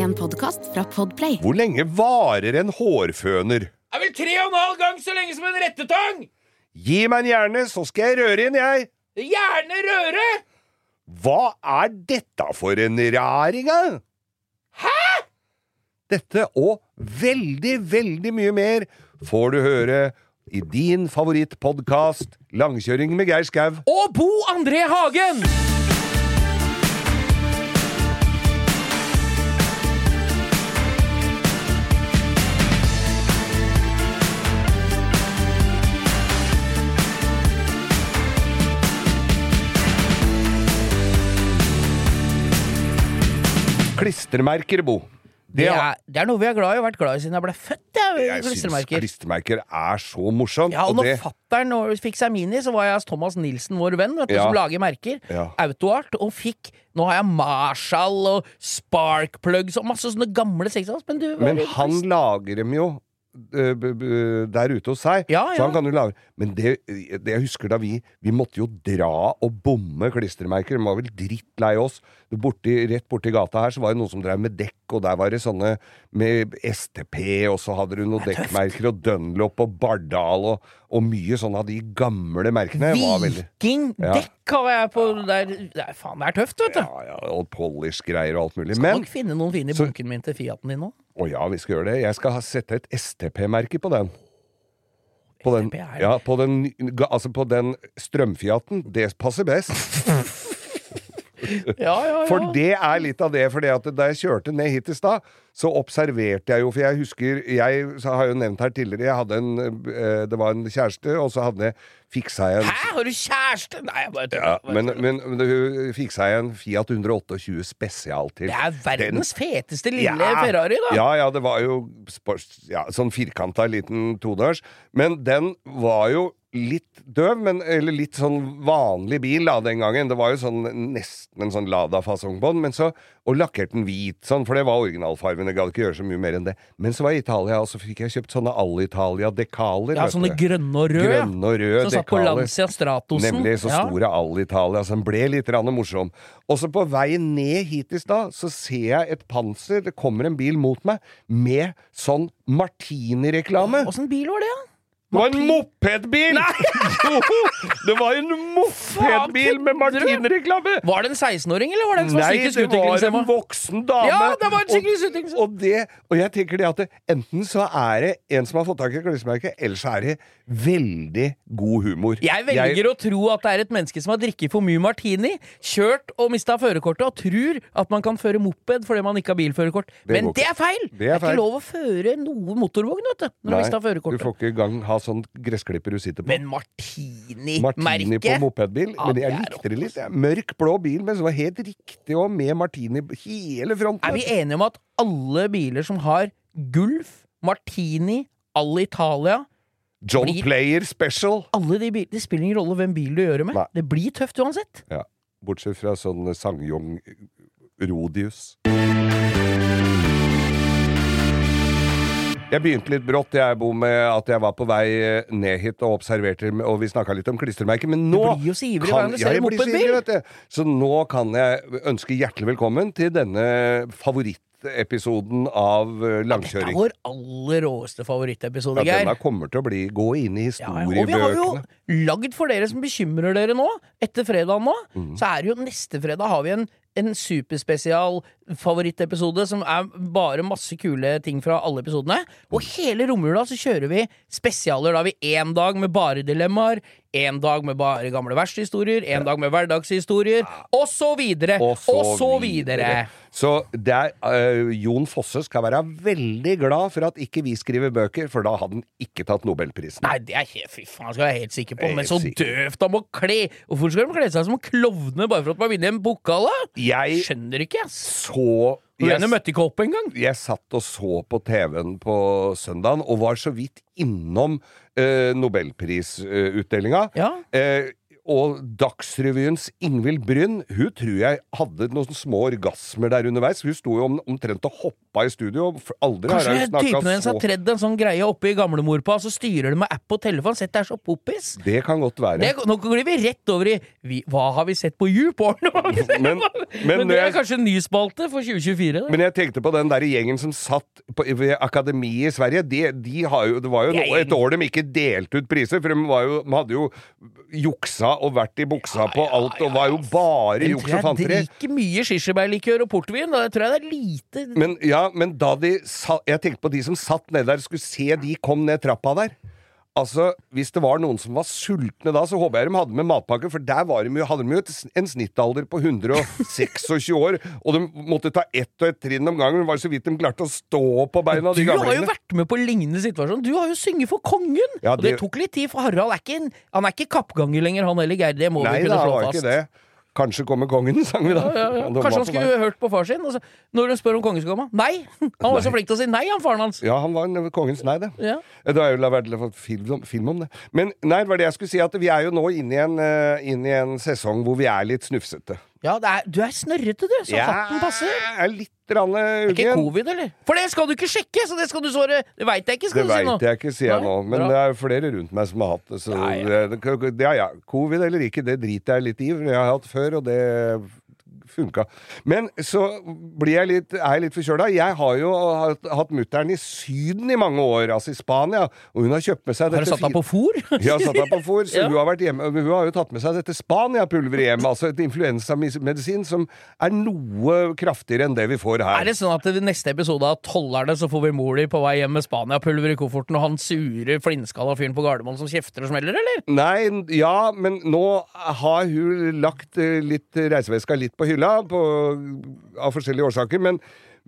En podkast fra Podplay. Hvor lenge varer en hårføner? Det er vel tre og en halv gang så lenge som en rettetang! Gi meg en hjerne, så skal jeg røre inn, jeg. Gjerne røre! Hva er dette for en raring, da? Hæ?! Dette og veldig, veldig mye mer får du høre i din favorittpodkast Langkjøring med Geir Skau. Og Bo André Hagen! Klistremerker, Bo. Det er, det er noe vi er glad i og har vært glad i siden jeg ble født. Jeg, jeg syns klistremerker. er så morsomt. Ja, og når det, fattern fikk seg Mini, så var jeg Thomas Nilsen, vår venn, vet du, Ja. som lager merker. Ja. Autoart. Og fikk Nå har jeg Marshall og Sparkplugs og masse sånne gamle sexhouse, men du men han lager dem jo b- der ute hos seg. Ja, Så han kan jo lage Men det, det jeg husker da vi Vi måtte jo dra og bomme klistremerker. De var vel drittlei oss. Borti, rett borti gata her så var det noen som drev med dekk, og der var det sånne med STP, og så hadde du noen dekkmerker, og Dunlop og Bardal og, og mye sånn av de gamle merkene. Viking! Ja. Dekk har jeg på der. Det er faen, det er tøft, vet du. ja, ja, Og polish-greier og alt mulig. Skal Men nok finne noen fine i så- bunken min til Fiaten din nå. Å ja, vi skal gjøre det. Jeg skal sette et STP-merke på den. På den, ja, på den, altså på den strømfiaten. Det passer best. Ja, ja, ja. For det er litt av det. fordi at da jeg kjørte ned hit i stad, så observerte jeg jo For jeg husker Jeg har jo nevnt her tidligere Jeg hadde en eh, Det var en kjæreste, og så hadde fiksa jeg en Hæ, har du kjæreste? Nei, jeg bare ja, men, men, men fiksa jeg en Fiat 128 spesial til. Det er verdens feteste lille Ja. Ferrari, da. Ja, ja, det var jo ja, sånn firkanta liten todørs. Men den var jo litt døv, men, eller litt sånn vanlig bil da, den gangen. Det var jo sånn nesten en sånn Lada-fasong på den. Men så, og lakkerte den hvit, sånn, for det var originalfargen. Jeg gadd ikke gjøre så mye mer enn det. Men så var jeg i Italia, og så fikk jeg kjøpt sånne All-Italia-dekaler. Ja, sånne grønne og røde. Grønne og røde Som satt på. Lancia Stratosen. Nemlig så Ja. store All-Italia, så den ble litt rann morsom. Og så på vei ned hit i stad, så ser jeg et panser, det kommer en bil mot meg, med sånn Martini-reklame. Åssen bil var det, da? Det var en mopedbil! Jo, det var en mopedbil med kødder du? Martini-reklame! Var det en 16-åring, eller var det en som var Nei, det var en voksen dame. Ja, det var en Og- psykisk utviklingshemma. Og, det, og jeg tenker det at det, enten så er det en som har fått tak i et eller så er det veldig god humor. Jeg velger å tro at det er et menneske som har drikket for mye martini, kjørt og mista førerkortet, og tror at man kan føre moped fordi man ikke har bilførerkort. Det Men feil! det er feil! Det er ikke lov å føre noe motorvogn, vet du, når du Nei, mista du førerkortet. får ikke gang ha sånn gressklipper du sitter på. Men Martini-merket Martini på mopedbil. Ja, men jeg likte det litt. jeg. Mørk, blå bil, men som var helt riktig, og med Martini hele fronten. Er vi enige om at alle biler som har Gulf, Martini, All Italia John blir- Player Special. alle de bil, Det spiller ingen rolle hvem bil du gjør det med. Nei. Det blir tøft uansett. Ja, bortsett fra sånn Sangyong Rodius. Jeg begynte litt brått, jeg, Bo, med at jeg var på vei eh, ned hit og observerte, og vi snakka litt om klistremerker, men nå blir jo så ivrig kan- hver gang du ser en mopedbil. vet du. Så nå kan jeg ønske hjertelig velkommen til denne favorittepisoden av langkjøring. Dette er vår aller råeste favorittepisode, Ja, Geir. denne kommer til å bli, gå inn i Ja, ja, og vi har jo historiebøkene. lagd for dere som bekymrer dere nå, etter fredagen nå, mm. så er det jo neste fredag har vi en, en superspesial favorittepisode som er bare masse kule ting fra alle episodene. Og hele romjula så kjører vi spesialer. Da har vi én dag med bare dilemmaer, én dag med bare gamle verkstedhistorier, en dag med hverdagshistorier, og så videre. Og så, videre. Så det er, øh, Jon Fosse skal være veldig glad for at ikke vi skriver bøker, for da hadde han ikke tatt nobelprisen. Nei, det er helt, fy faen, skal jeg være helt sikker på. Men så døvt han må kle Hvorfor skal de kle seg som klovner bare for at man vinner en pokal, da? Jeg Skjønner ikke, ass. så jeg, møtte ikke opp engang. jeg satt og så på TV-en på søndagen, og var så vidt innom eh, nobelprisutdelinga. Ja. Eh, og Dagsrevyens Ingvild Brynn, hun tror jeg hadde noen små orgasmer der underveis. Hun sto jo om, omtrent og hoppa i studio. Aldri har Kanskje hun snakka typen hennes har tredd en sånn greie oppi gamlemor på, og så styrer de med app og telefon. Sett det er så poppis. Det kan godt være. Det, nå glir vi rett over i vi, Hva har vi sett på YouPorn? Men- men, men det er kanskje en ny spalte for 2024. Da. Men jeg tenkte på den der gjengen som satt på, ved akademiet i Sverige. De, de har jo, det var jo no, et år de ikke delte ut priser, for de, var jo, de hadde jo juksa og vært i buksa på alt, og var jo bare juks og fanteri. jeg drikker mye kirsebærlikør og portvin. Da tror jeg det er lite Men, ja, men da de sa, Jeg tenkte på de som satt nede der, skulle se de kom ned trappa der. Altså, Hvis det var noen som var sultne da, så håper jeg de hadde med matpakke, for der var de, hadde de jo en snittalder på 126 år, og de måtte ta ett og ett trinn om gangen. Det var så vidt de klarte å stå på beina, de Du har jo vært med på lignende situasjon. Du har jo sunget for kongen! Ja, Og det det- tok litt tid, for Harald er ikke, han er ikke kappganger lenger, han heller, Geir. Det må Nei vi kunne det var ikke det. Kanskje kommer kongen, sang vi da. Ja, ja. ja. Kanskje han skulle hørt på far sin? Så, når hun spør om kongen skal komme Nei! Han var så flink til å si nei, han faren hans. Ja, han var kongens nei, det. Ja. Det har jo vært fått film, film om det. Men nei, det var det jeg skulle si, at vi er jo nå inne i en, inn i en sesong hvor vi er litt snufsete. Ja, det er, du er snørrete, du, så hatten passer. Jeg er litt rann Er ikke covid, eller? For det skal du ikke sjekke, så det skal du svare Det veit jeg ikke, Det skal du si nå. veit jeg ikke, sier jeg nå. Men bra. det er flere rundt meg som har hatt det. Så Ja, ja. Det, det, ja, ja. Covid eller ikke, det driter jeg litt i. For jeg har hatt før, og det funka. Men så blir jeg litt, er jeg litt forkjøla. Jeg har jo hatt, hatt mutter'n i Syden i mange år, altså i Spania, og hun har kjøpt med seg dette Har du satt henne på fôr? Ja, satt henne på fôr, så Ja. hun, har hjemme, hun har jo tatt med seg dette Spania-pulveret hjem, altså et influensamedisin som er noe kraftigere enn det vi får her. Er det sånn at i neste episode av Tollerne så får vi mor di på vei hjem med Spania-pulver i kofferten, og han sure, flintskalla fyren på Gardermoen som kjefter og smeller, eller? Nei, ja, men nå har hun lagt eh, litt reiseveska litt på hylla på, av forskjellige årsaker. Men,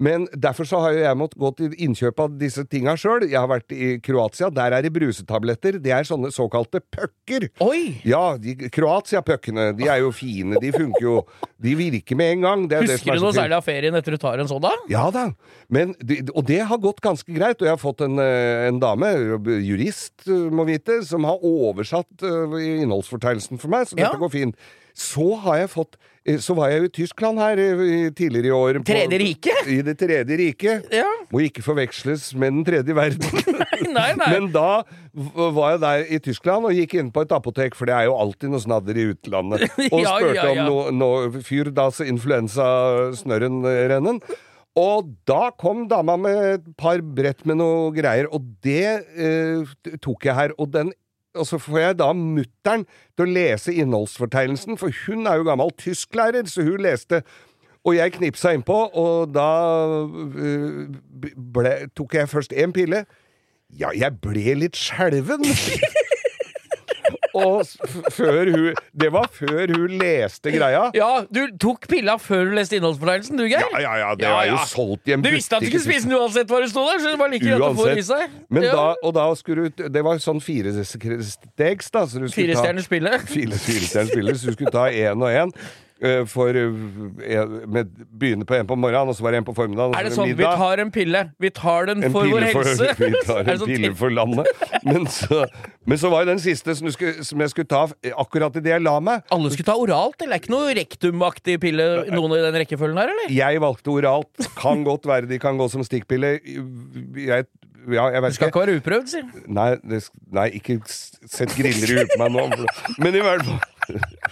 men derfor så har jo jeg måttet gå til innkjøp av disse tinga sjøl. Jeg har vært i Kroatia. Der er det brusetabletter. Det er sånne såkalte pucker. Oi! Ja, Kroatia-puckene, de er jo fine. De funker jo. De virker med en gang. Det er det som Husker er du noe særlig av ferien etter du tar en sånn, da? Ja da, men, og det har gått ganske greit. Og jeg har fått en, eh, en dame, jurist eh, må vite, som har oversatt eh, innholdsfortegnelsen for meg, så Ja. dette går fint. Så har jeg fått eh, Så var jeg i Tyskland her eh, tidligere i år. på- Tredje riket? I Det tredje riket. Ja. Må ikke forveksles med Den tredje verden. Nei, nei. Men da var jeg der i Tyskland og gikk inn på et apotek, for det er jo alltid noe snadder i utlandet, og Ja, spurte ja, ja. om noe, no, fyr, da, så influensasnørren-rennen. Og da kom dama med et par brett med noe greier, og det eh, tok jeg her. Og, den, og så får jeg da mutter'n til å lese innholdsfortegnelsen, for hun er jo gammel tysklærer, så hun leste og jeg knipsa innpå, og da øh, ble, tok jeg først én pille. Ja, jeg ble litt skjelven. Og før hun Det var før hun leste greia. Ja, du tok pilla før du leste innholdsfortegnelsen, du, Geir? Ja, ja, ja, det Ja, var jo ja. solgt i en Du visste at du skulle spise den uansett hva det sto der, så det var like greit å få i seg. Men Ja. da, og da skulle du Det var sånn firestegs, da. Så du skulle Fire. Fire, så du skulle ta én og én. Eh, For eh, med, Begynne på en på morgenen, og så var det en på formiddagen. Er det sånn sånn vi tar en pille, vi tar den for vår helse? Vi tar en sånn pille for landet. Men så, men så var jo den siste som, du skulle, som jeg skulle ta akkurat idet jeg la meg. Alle skulle ta oralt, eller er ikke noe rektumaktig pille noen i den rekkefølgen her, eller? Jeg valgte oralt. Kan godt være de kan gå som stikkpille. Jeg, ja, jeg Du skal ikke. være uprøvd, si. Nei, det, nei, ikke sett griller i huet på meg nå. Men i hvert fall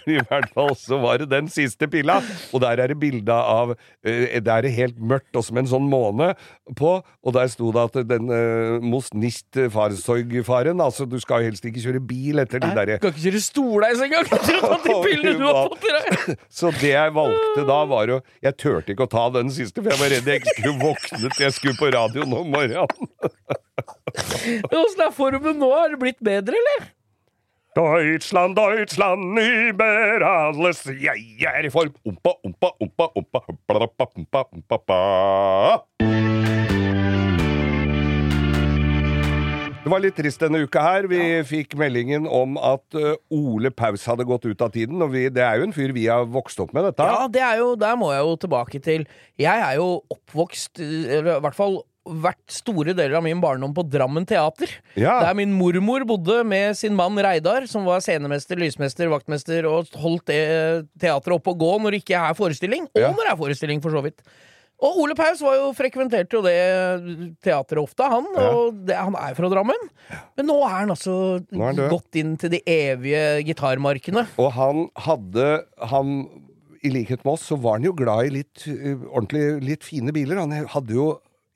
i hvert fall så var det den siste pilla, og der er det bilde av Det Der er det helt mørkt, og som en sånn måne på, og der sto det at den uh, most nicht fahrzeugfahren, altså du skal jo helst ikke kjøre bil etter de Du derre kan ikke kjøre stordeis engang! de pillene du har fått i deg! Så det jeg valgte da, var jo Jeg turte ikke å ta den siste, for jeg var redd jeg ikke skulle våkne til jeg skulle på radioen om morgenen. Åssen er formen nå? Har det blitt bedre, eller? Deutschland, Deutschland, über alles. Jeg er i form. Ompa, ompa, ompa, ompa. Bladabba, ompa, ompa, Det var litt trist denne uka her. Vi fikk meldingen om at eh, Ole Paus hadde gått ut av tiden. Og vi, det er jo en fyr vi har vokst opp med, dette. Ja, det er jo, der må jeg jo tilbake til. Jeg er jo oppvokst, eller i hvert fall vært store deler av min barndom på Drammen teater. Ja. Der min mormor bodde med sin mann Reidar, som var scenemester, lysmester, vaktmester, og holdt det teatret oppe og gå når det ikke er forestilling. Og Ja. når det er forestilling, for så vidt. Og Ole Paus var jo, frekventerte jo det teatret ofte, han. Ja. Og det, han er fra Drammen. Men nå er han altså er gått inn til de evige gitarmarkene. Og han hadde han, I likhet med oss, så var han jo glad i litt uh, ordentlig litt fine biler. Han hadde jo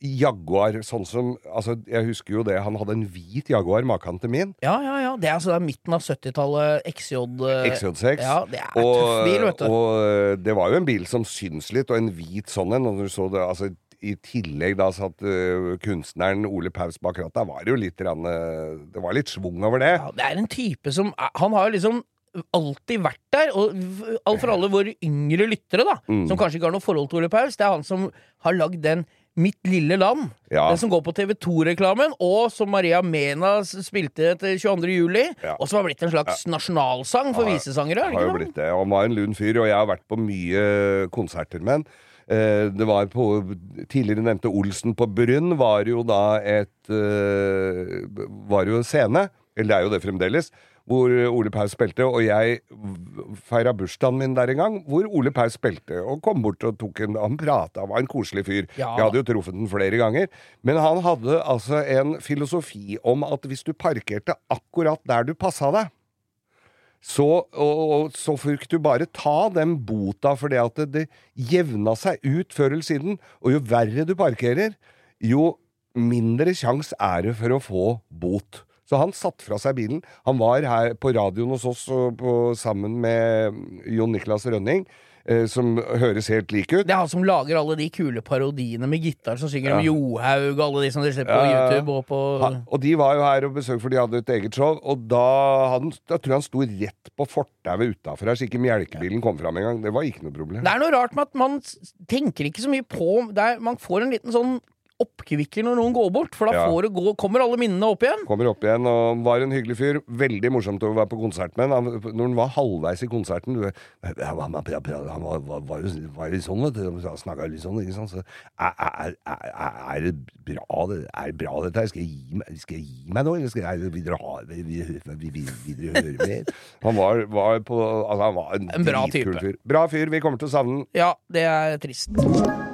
Jaguar, sånn som Altså, jeg husker jo det. Han hadde en hvit Jaguar, maken til min. Ja, ja, ja. Det er altså det er midten av 70-tallet. XJ. eh, XJ6. Ja, det er tøff bil, vet du. Og uh, det var jo en bil som syns litt, og en hvit sånn en. Og når du så det, altså i tillegg da satt uh, kunstneren Ole Paus bak rattet. var det jo litt rann, uh, Det var litt svung over det. Ja, det er en type som Han har jo liksom alltid vært der. Og all for alle våre yngre lyttere, da, Mm. som kanskje ikke har noe forhold til Ole Paus, det er han som har lagd den Mitt lille land. Ja. Den som går på TV2-reklamen, og som Maria Mena spilte etter 22. juli. Ja. Og som har blitt en slags nasjonalsang for Ja, visesangere. er har jo blitt det. Han var en lun fyr, og jeg har vært på mye konserter med han. Eh, Det var på Tidligere nevnte Olsen på Brunn var jo da et eh, Var jo scene, eller det er jo det fremdeles, hvor Ole Paus spilte, og jeg feira bursdagen min der en gang, hvor Ole Paus spilte, og kom bort og tok en Han prata, var en koselig fyr. Ja. Jeg hadde jo truffet den flere ganger. Men han hadde altså en filosofi om at hvis du parkerte akkurat der du passa deg, så, og, og, så fikk du bare ta den bota for det at det, det jevna seg ut før eller siden. Og jo verre du parkerer, jo mindre sjanse er det for å få bot. Så han satte fra seg bilen. Han var her på radioen hos oss på, sammen med Jon Niklas Rønning, eh, som høres helt lik ut. Det er han som lager alle de kule parodiene med gitar, som synger om Johaug og alle de som dere ser på Ja, ja, ja. YouTube og på ha, og de var jo her og besøkte, for de hadde et eget show. Og da, han- da tror jeg han sto rett på fortauet utafor her, så ikke melkebilen kom fram engang. Det var ikke noe problem. Det er noe rart med at man tenker ikke så mye på er, Man får en liten sånn oppkvikker når noen går bort, for da Ja. får det gå, kommer alle minnene opp igjen. Kommer opp igjen og var en hyggelig fyr. Veldig morsomt å være på konsert med ham. Når han var halvveis i konserten du, Han var, han var, var, var, jo, litt sånn, vet du. Han snakka litt sånn, ikke sant. Så, er, er, er, er det bra, det, er det bra dette her? Skal jeg gi meg, skal jeg gi meg nå, eller skal jeg, vil dere ha vil, vil, vil, vil dere høre mer? Han var, var på Altså, han var en, En bra dritkul fyr. Bra fyr. Vi kommer til å savne ham. Ja, det er trist.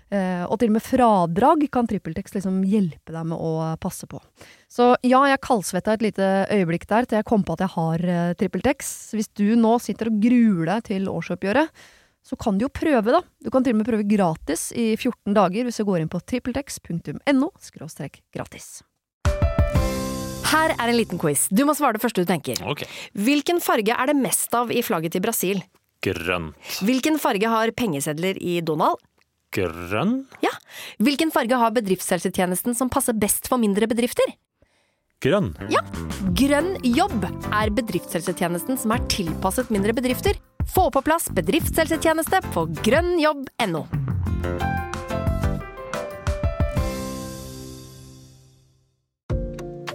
Eh, og til og med fradrag kan TrippelTex liksom hjelpe deg med å passe på. Så ja, jeg kaldsvetta et lite øyeblikk der til jeg kom på at jeg har uh, TrippelTex. Hvis du nå sitter og gruer deg til årsoppgjøret, så kan du jo prøve, da. Du kan til og med prøve gratis i 14 dager hvis du går inn på trippeltex.no gratis. Her er en liten quiz. Du må svare det første du tenker. Okay. Hvilken farge er det mest av i flagget til Brasil? Grønt. Hvilken farge har pengesedler i Donald? Grønn? Ja. Hvilken farge har bedriftshelsetjenesten som passer best for mindre bedrifter? Grønn. Ja. Grønn jobb er bedriftshelsetjenesten som er tilpasset mindre bedrifter. Få på plass bedriftshelsetjeneste på grønnjobb.no.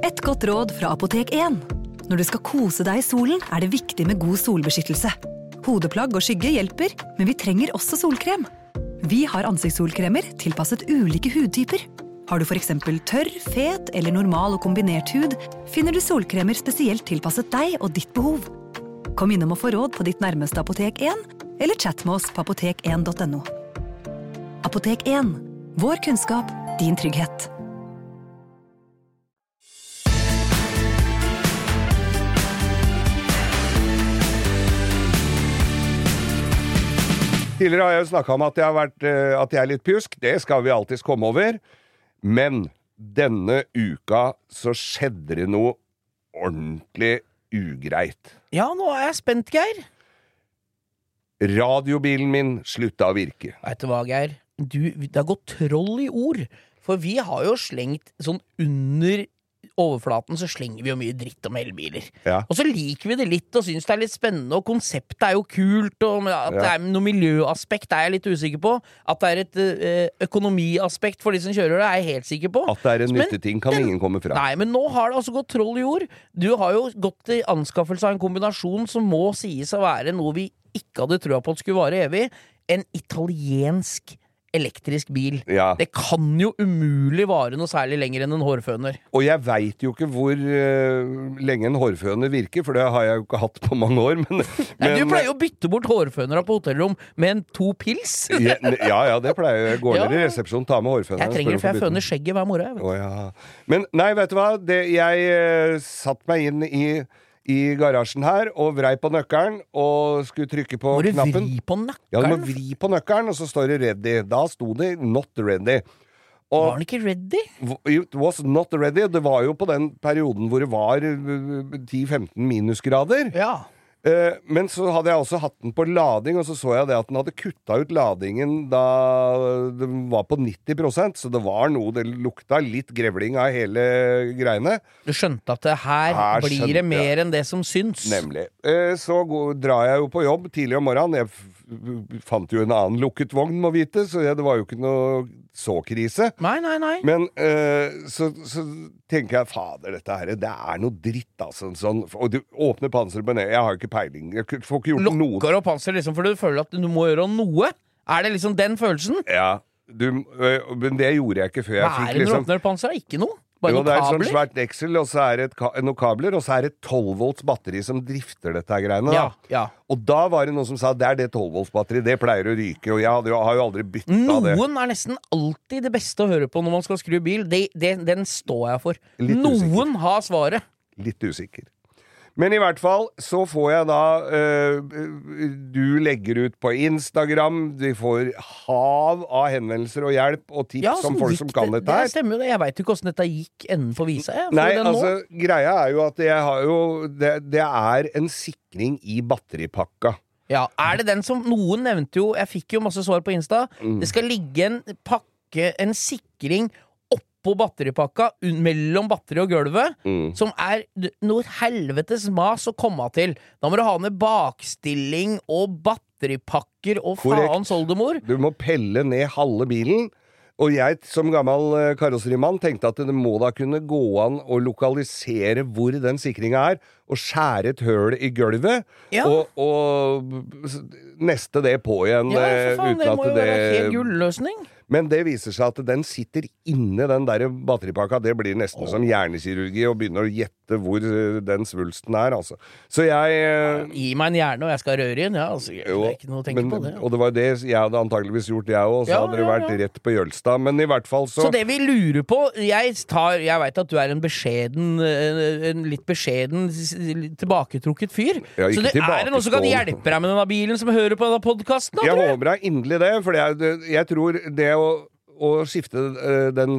Et godt råd fra Apotek 1. Når du skal kose deg i solen, er det viktig med god solbeskyttelse. Hodeplagg og skygge hjelper, men vi trenger også solkrem. Vi har ansiktssolkremer tilpasset ulike hudtyper. Har du f.eks. tørr, fet eller normal og kombinert hud, finner du solkremer spesielt tilpasset deg og ditt behov. Kom innom og få råd på ditt nærmeste Apotek 1, eller chat med oss på apotek1.no. Apotek 1 vår kunnskap, din trygghet. Tidligere har jeg jo snakka om at jeg, har vært, eh, at jeg er litt pjusk. Det skal vi alltids komme over. Men denne uka så skjedde det noe ordentlig ugreit. Ja, nå er jeg spent, Geir. Radiobilen min slutta å virke. Veit du hva, Geir? Du, det har gått troll i ord. For vi har jo slengt sånn under overflaten så slenger vi jo mye dritt om elbiler. Ja. Og så liker vi det litt og syns det er litt spennende, og konseptet er jo kult, og at det er noe miljøaspekt er jeg litt usikker på. At det er et eh, økonomiaspekt for de som kjører det, er jeg helt sikker på. At det er en nyttig nytteting, kan den- ingen komme fra. Nei, men nå har det altså gått troll i jord. Du har jo gått til anskaffelse av en kombinasjon som må sies å være noe vi ikke hadde trua på at skulle vare evig. En italiensk elektrisk bil. Ja. Det kan jo umulig vare noe særlig lenger enn en hårføner. Og jeg veit jo ikke hvor uh, lenge en hårføner virker, for det har jeg jo ikke hatt på mange år. Men, Nei, du pleier jo å bytte bort hårfønera på hotellrom med en to pils. ja, ja, det pleier jeg. Går ned i resepsjonen, tar med hårføneren. Jeg trenger det, for jeg føner skjegget hver morgen. du. Ja. Men nei, vet du hva? Det, jeg uh, satte meg inn i, i garasjen her og vrei på nøkkelen og skulle trykke på Må du knappen. vri på Ja, du må vri på nøkkelen, og så står det 'ready'. Da sto det 'not ready'. Var Og den ikke ready? it was not ready. Det var jo på den perioden hvor det var uh, 10-15 minusgrader. Ja. Eh, Men så hadde jeg også hatt den på lading, og så så jeg det at den hadde kutta ut ladingen da den var på 90% så det var noe Det lukta litt grevling av hele greiene. Du skjønte at det her, Her blir det mer enn det som syns. Nemlig. Eh, Så drar jeg jo på jobb tidlig om morgenen. Jeg fant jo en annen lukket vogn, må vite, så det var jo ikke noe så krise. Nei, nei, nei. Men eh, så, så tenker jeg fader, dette her, det er noe dritt, altså. Sånn, og du åpner panseret på ned. Jeg har jo ikke peiling. Jeg får ikke gjort noe. Lukker opp panser liksom, for du føler at du må gjøre noe? Er det liksom den følelsen? Ja, du, øh, men det gjorde jeg ikke før jeg Hva er det når du liksom åpner panseret? Ikke noe? Bare jo, noen det er et sånt svært deksel, og så er det et ka noen kabler, og så er det et 12 volts batteri som drifter dette her greiene. Ja, Da. ja. Og da var det noen som sa det er det 12 volts batteri, det pleier å ryke, og jeg jo, har jo aldri bytta det. Noen er nesten alltid det beste å høre på når man skal skru bil. Det, det, den står jeg for. Litt Noen har svaret. Litt usikker. Men i hvert fall så får jeg da øh, Du legger ut på Instagram, vi får hav av henvendelser og hjelp og tips Ja, om folk som kan dette her. det stemmer jo. Jeg veit ikke åssen dette gikk enden på visa. Jeg, Nei, altså, greia er jo at jeg har jo Det, det er en sikring i batteripakka. Ja, er det den som Noen nevnte jo Jeg fikk jo masse svar på Insta. Mm. Det skal ligge en pakke, en sikring, oppå batteripakka, mellom batteri og gulvet. Mm. Som er noe helvetes mas å komme til. Da må du ha ned bakstilling og batteripakker og Korrekt. faens oldemor. Du må pelle ned halve bilen. Og jeg som gammel eh, karosserimann tenkte at det må da kunne gå an å lokalisere hvor den sikringa er, og skjære et høl i gulvet, Ja. og, og neste det på igjen. Ja, eh, for faen, uten det at må jo være en helt det gulløsning. Men det viser seg at den sitter inni den der batteripakka. Det blir nesten som hjernekirurgi å begynne å gjette hvor eh, den svulsten er, altså. Så jeg ja, Gi meg en hjerne, og jeg skal røre inn. Ja, altså, det jo, er ikke noe å tenke men, på det. Og det var det jeg hadde antageligvis gjort, jeg òg. Så Ja, hadde det vært ja. rett på Jølstad. Men i hvert fall så, Så det vi lurer på Jeg, tar- jeg veit at du er en beskjeden eh, En litt beskjeden, tilbaketrukket fyr. Ja, ikke så det er det noen som kan hjelpe deg med denne bilen, som hører på denne podkasten? Jeg håper da inderlig det, for jeg, jeg tror det å å skifte eh, den,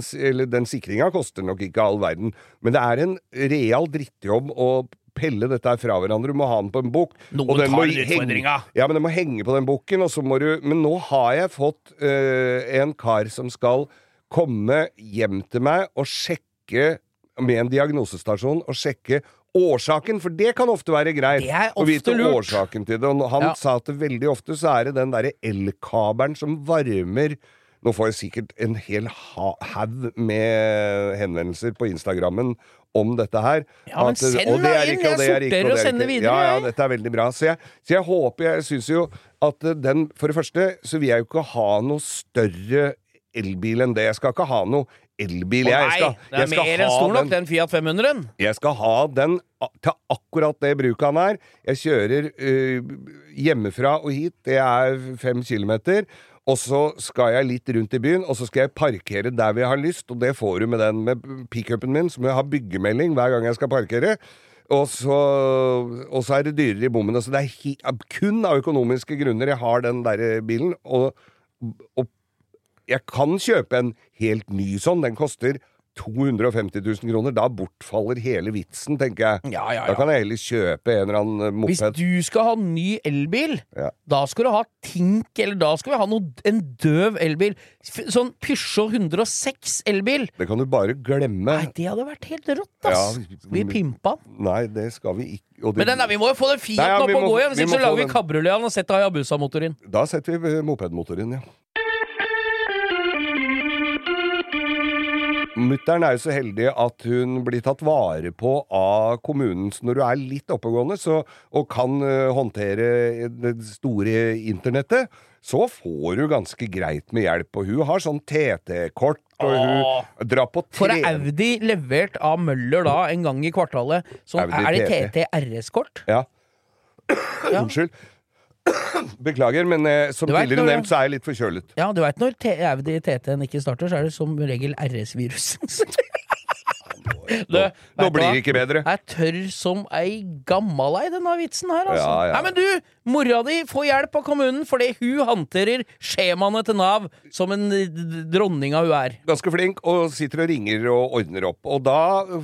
den sikringa koster nok ikke all verden, men det er en real drittjobb å pelle dette her fra hverandre. Du må ha den på en bukk. Noen tar utfordringa. Ja, men den må henge på den bukken, og så må du Men nå har jeg fått eh, en kar som skal komme hjem til meg og sjekke med en diagnosestasjon og sjekke årsaken, for det kan ofte være greit. Er å vite ofte lurt. årsaken til det. Og han Ja. sa at det veldig ofte så er det den derre elkabelen som varmer Nå får jeg sikkert en hel ha- haug med henvendelser på Instagrammen om dette her. Ja, men At, send meg det er inn, ikke, jeg er sorterer og er sender videre, Ja, ja, dette er veldig bra. Så jeg, så jeg håper Jeg syns jo at den For det første så vil jeg jo ikke ha noe større elbil enn det. Jeg skal ikke ha noe elbil, jeg. jeg nei, skal, det er jeg skal mer enn stor nok, den- den Fiat 500-en. jeg skal ha den til akkurat det bruket han er. Jeg kjører uh, hjemmefra og hit, det er fem kilometer. Og så skal jeg litt rundt i byen, og så skal jeg parkere der vi har lyst. Og det får du med den med pickupen min, som jeg har byggemelding hver gang jeg skal parkere. Og så, og så er det dyrere i bommene. Så det er kun av økonomiske grunner jeg har den der bilen. Og, og jeg kan kjøpe en helt ny sånn. Den koster 250 000 kroner. Da bortfaller hele vitsen, tenker jeg. Ja, ja, Da kan jeg heller kjøpe en eller annen moped. Hvis du skal ha ny elbil, Ja. da skal du ha Tink, eller da skal vi ha noe, en døv elbil. Sånn Peugeot 106 elbil. Det kan du bare glemme. Nei, det hadde vært helt rått, ass. Ja, vi pimpa den. Nei, det skal vi ikke. Det, Men den vi må jo få den Fiaten ja, opp og gå igjen, så lager vi kabriolet og setter Hayabusa-motor inn. Da setter vi mopedmotoren mopedmotor inn, ja. Mutter'n er jo så heldig at hun blir tatt vare på av kommunen. Så når du er litt oppegående så, og kan uh, håndtere det store internettet, så får du ganske greit med hjelp. Og hun har sånn TT-kort, og hun drar på For Får er Audi levert av Møller da en gang i kvartalet? Sånn, Audi er det TT? TT RS-kort? Ja. Ja. Unnskyld. Beklager, men eh, som tidligere når- nevnt, så er jeg litt forkjølet. Ja, du veit når Audi TT-en ikke starter, så er det som regel RS-virus. Nå, nå blir det ikke bedre. Jeg er tørr som ei gammalei, denne vitsen her, altså. Ja, ja. Nei, men du, mora di får hjelp av kommunen fordi hun håndterer skjemaene til Nav som en dronninga hun er. Ganske flink, og sitter og ringer og ordner opp. Og da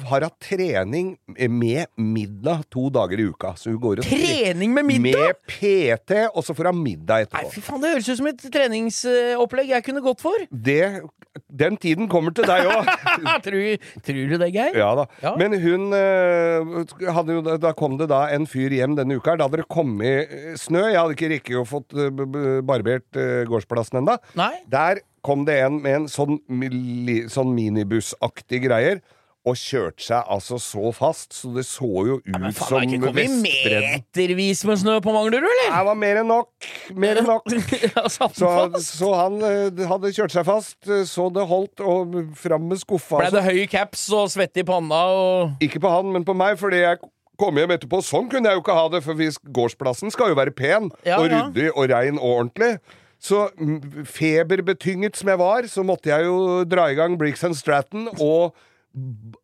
har hun trening med middag to dager i uka. Så hun går og Trening med middag?! Med PT, og så får hun middag etterpå. Nei, fy faen, det høres ut som et treningsopplegg jeg kunne gått for. Det, den tiden kommer til deg òg. tror, tror du det, Geir? Ja da. Ja. Men hun eh, hadde jo, Da kom det da en fyr hjem denne uka. Da hadde det kommet snø. Jeg hadde ikke rikket å fått eh, barbert eh, gårdsplassen ennå. Der kom det en med en sånn, sånn minibussaktig greier. Og kjørte seg altså så fast, så det så jo ut Men faen, som Vestbredden. metervis med snø på Manglerud, eller? Det var mer enn nok. Mer enn nok. Ja, Så, så han eh, hadde kjørt seg fast, så det holdt, og fram med skuffa. Ble det høy caps og svette i panna og Ikke på han, men på meg, fordi jeg kom hjem etterpå. Sånn kunne jeg jo ikke ha det, for hvis gårdsplassen skal jo være pen Ja, og ryddig og rein og ordentlig. Så mm, feberbetynget som jeg var, så måtte jeg jo dra i gang Briggs and Stratton og,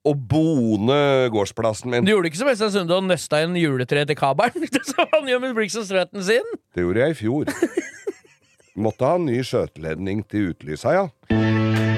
og bone gårdsplassen min. Du gjorde ikke som Øystein Sunde og nøsta inn juletre til kabelen? Som han gjør med Briggs og Stratton sin? Det gjorde jeg i fjor. Måtte ha en ny skjøteledning til utlysa, ja.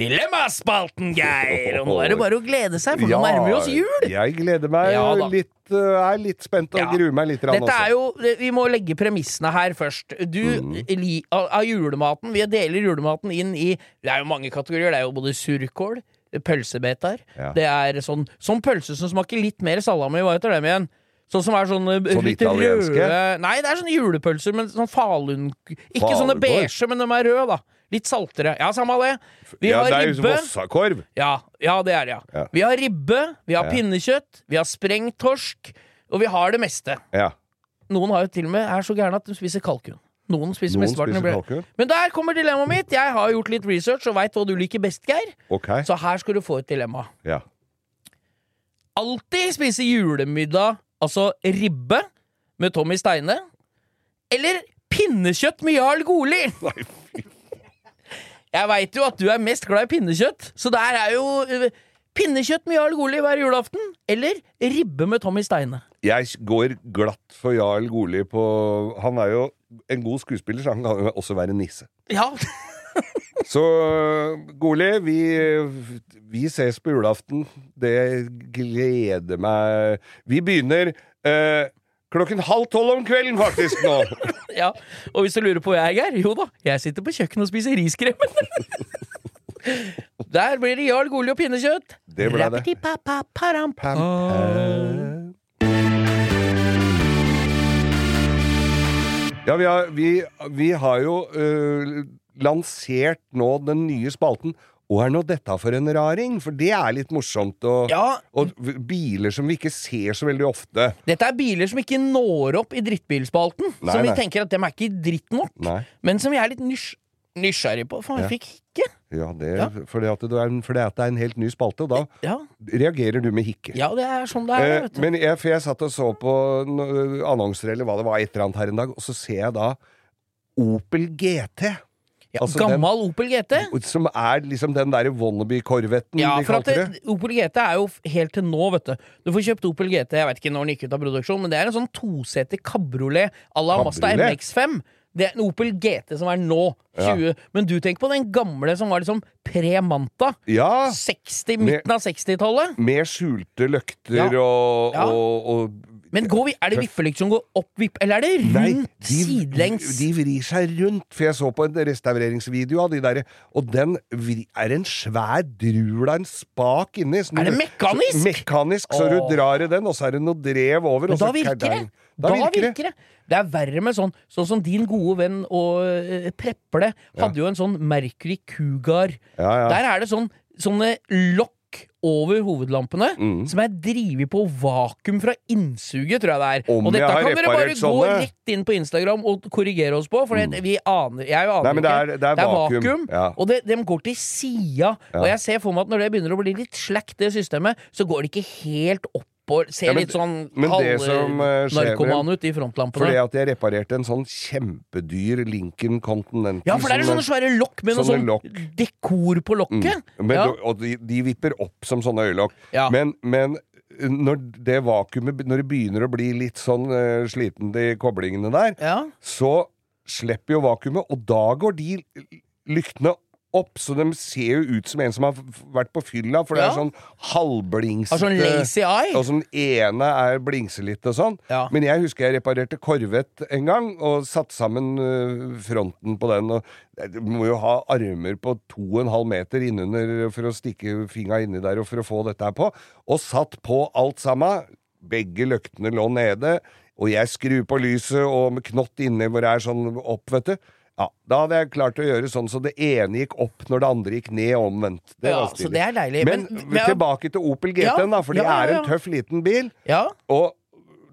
Dilemmaspalten, Geir! Og nå er det bare å glede seg, for nå nærmer vi oss jul! Jeg gleder meg Ja litt, uh, er litt spent og Ja. gruer meg litt. Dette også. er jo, Vi må legge premissene her først. Du, Mm. li, av julematen Vi deler julematen inn i Det er jo mange kategorier. Det er jo både surkål, pølsebeter Ja. Det er sånn, sånn pølse som smaker litt mer salami. Hva heter dem igjen? Sånn som er sånne eh, Sånn litt italienske? røde Nei, det er sånne julepølser, men sånn falun... Ikke sånne beige, men de er røde, da. Litt saltere. Ja, samme det. Vi ja, har det er ribbe. Vossakorv. Ja, ja, det er det, ja. Ja. Vi har ribbe, vi har Ja. pinnekjøtt, vi har sprengt torsk, og vi har det meste. Ja. Noen har jo til og med er så gærne at de spiser kalkun. Noen spiser mesteparten. Men der kommer dilemmaet mitt. Jeg har gjort litt research og veit hva du liker best, Geir. Okay. Så her skal du få et dilemma. Ja. Alltid spise julemiddag, altså ribbe, med Tommy Steine. Eller pinnekjøtt med Jarl Goli! Jeg veit jo at du er mest glad i pinnekjøtt, så der er jo øh, pinnekjøtt med Jarl Goli hver julaften. Eller ribbe med Tommy Steine. Jeg går glatt for Jarl Goli på Han er jo en god skuespiller, så han kan jo også være nisse. Ja, Så Goli, vi, vi ses på julaften. Det gleder meg Vi begynner eh, klokken halv tolv om kvelden, faktisk, nå. ja. Og hvis du lurer på hvor jeg er, jo da, jeg sitter på kjøkkenet og spiser riskremen. Der blir det Jarl Goli og pinnekjøtt. Det ble det. Rappity-pa-pa-param-pam. Pam, pam. Ja, vi har, vi, vi har jo øh, lansert nå den nye spalten. og er nå dette for en raring? For det er litt morsomt. Og, Ja. og biler som vi ikke ser så veldig ofte. Dette er biler som ikke når opp i drittbilspalten. Nei, som vi nei. tenker at dem er ikke dritt nok. Nei. Men som vi er litt nysg nysgjerrig på. Faen, jeg fikk hikke. Ja, det, Ja. Fordi, at det er, fordi at det er en helt ny spalte, og da Ja. reagerer du med hikke. ja, det er sånn det er. Eh, vet du. men jeg, for jeg satt og så på no- annonser eller hva det var, et eller annet her en dag, og så ser jeg da Opel GT. Ja, altså Gammal Opel GT. Som er liksom den derre wannabe-korvetten Ja, de for at kalte det. det, Opel GT er jo helt til nå, vet du. Du får kjøpt Opel GT, jeg vet ikke når den gikk ut av produksjon, men det er en sånn toseter kabriolet à la Mazda MX5. Det er en Opel GT som er nå, 20. Men du tenker på den gamle som var liksom pre-Manta. Ja, 60, midten av 60-tallet. med skjulte løkter Ja. og, Ja. og, og Men går vi, er det vippelykt som går opp, vipp, eller er det rundt, Nei, de, sidelengs? de vrir seg rundt. For jeg så på en restaureringsvideo av de der, og den vri, er en svær drul av en spak inni. Sånn, Er det mekanisk? Så, mekanisk, så du drar i den, og så er det noe drev over. Men da virker det! Da, virker det. det. er verre med sånn Sånn som din gode venn og uh, Preple hadde jo en sånn Mercury Cougar. Ja, ja. Der er det sånn sånne lokk over hovedlampene Mm. som er drevet på vakuum fra innsuget, tror jeg det er. Om og dette kan dere bare sånne. gå rett inn på Instagram og korrigere oss på, for det, vi aner Jeg aner Nei, men det er- ikke. det er vakuum, ja. Og det, de går til sida. Og jeg ser for meg at når det begynner å bli litt slack, det systemet, så går det ikke helt opp og ser Ja, men- litt sånn som, eh, halvnarkoman ut i frontlampene. Fordi at jeg reparerte en sånn kjempedyr Lincoln Continental. ja, for det er sånne svære lokk med noe sånn lokk. dekor på lokket. Mm. Men, ja. Og de, de vipper opp som sånne øyelokk. Ja. Men, men når det vakuumet Når det begynner å bli litt sånn uh, sliten, de koblingene der, ja. så slipper jo vakuumet, og da går de lyktene opp, så de ser jo ut som en som har vært på fylla, for det Ja. er sånn halvblingsete Har sånn lazy eye. Og sånn ene er blingse litt og sånn. Ja. Men jeg husker jeg reparerte Korvett en gang, og satte sammen fronten på den. Og du må jo ha armer på to og en halv meter innunder for å stikke fingra inni der og for å få dette her på. Og satt på alt sammen. Begge løktene lå nede. Og jeg skrur på lyset og med knott inni hvor det er sånn opp, vet du. Ja, Da hadde jeg klart å gjøre sånn så det ene gikk opp når det andre gikk ned omvendt. Det Ja, var så det er deilig. Men, Men- tilbake til Opel GT-en, da, for det ja, ja, er en tøff liten bil. Ja. Og